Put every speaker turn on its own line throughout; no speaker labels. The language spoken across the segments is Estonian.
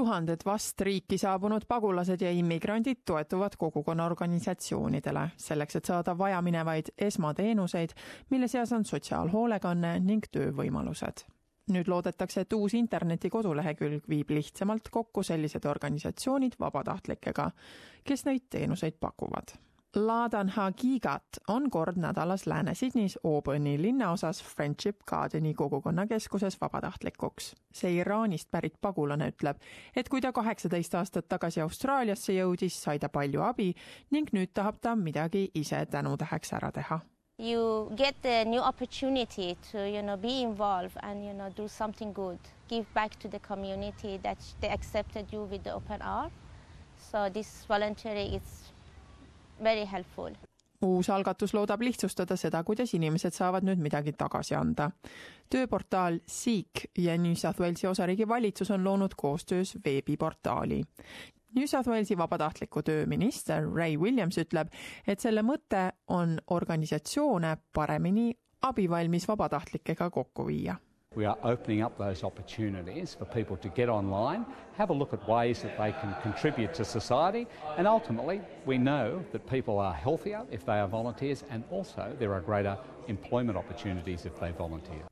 tuhanded vast riiki saabunud pagulased ja immigrandid toetuvad kogukonna organisatsioonidele, selleks et saada vajaminevaid esmateenuseid, mille seas on sotsiaalhoolekanne ning töövõimalused. nüüd loodetakse, et uus interneti kodulehekülg viib lihtsamalt kokku sellised organisatsioonid vabatahtlikega, kes neid teenuseid pakuvad Ladan Hagigat on kord nädalas Lääne-Sydneys Auburn'i linnaosas Friendship Gardeni kogukonnakeskuses vabatahtlikuks. see Iraanist pärit pagulane ütleb, et kui ta kaheksateist aastat tagasi Austraaliasse jõudis, sai ta palju abi ning nüüd tahab ta midagi ise tänutäheks ära teha.
You get a new opportunity to you know be involved and you know do something good, give back to the community that they accepted you with the open arm. So this voluntary is very helpful.
uus algatus loodab lihtsustada seda, kuidas inimesed saavad nüüd midagi tagasi anda. tööportaal Seek ja New South Walesi osariigi valitsus on loonud koostöös veebiportaali. New South Walesi vabatahtliku tööminister Ray Williams ütleb, et selle mõte on organisatsioone paremini abivalmis vabatahtlikega kokku viia
We are opening up those opportunities for people to get online, have a look at ways that they can contribute to society, and ultimately, we know that people are healthier if they are volunteers, and also there are greater employment opportunities if they volunteer.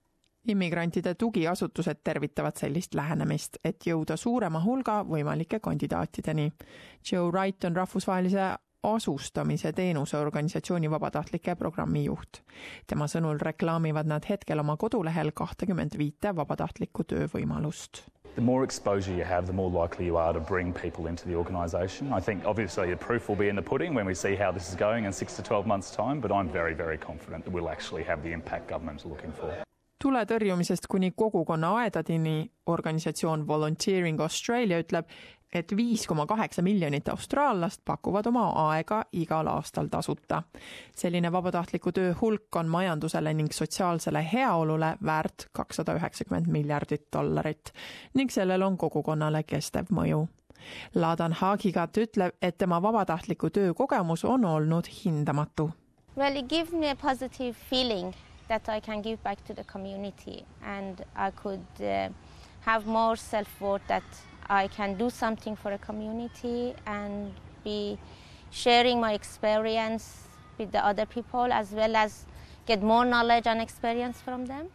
immigrantide tugiasutused tervitavad sellist lähenemist, et jõuda suurema hulga võimalike kandidaatideni. Joe Wright on rahvusvahelise asustamise teenuseorganisatsiooni vabatahtlike programmi juht. tema sõnul reklaamivad nad hetkel oma kodulehel kahtekümmend viite vabatahtlikku töövõimalust.
The more exposure you have, the more likely you are to bring people into the organisation. I think obviously the proof will be in the pudding when we see how this is going in six to 12 months' time, but I'm very, very confident that we'll actually have the impact government is looking for
tule tõrjumisest kuni kogukonna aedadeni organisatsioon Volunteering Australia ütleb, et viis koma kaheksa miljonit austraallast pakuvad oma aega igal aastal tasuta. selline vabatahtliku töö hulk on majandusele ning sotsiaalsele heaolule väärt kakssada üheksakümmend miljardit dollarit ning sellel on kogukonnale kestev mõju. Ladan Haagigat ütleb, et tema vabatahtliku töö kogemus on olnud hindamatu.
Well, it gives me a positive feeling that I can give back to the community and I could uh, have more self-worth that I can do something for a community and be sharing my experience with the other people as well as get more knowledge and experience from them.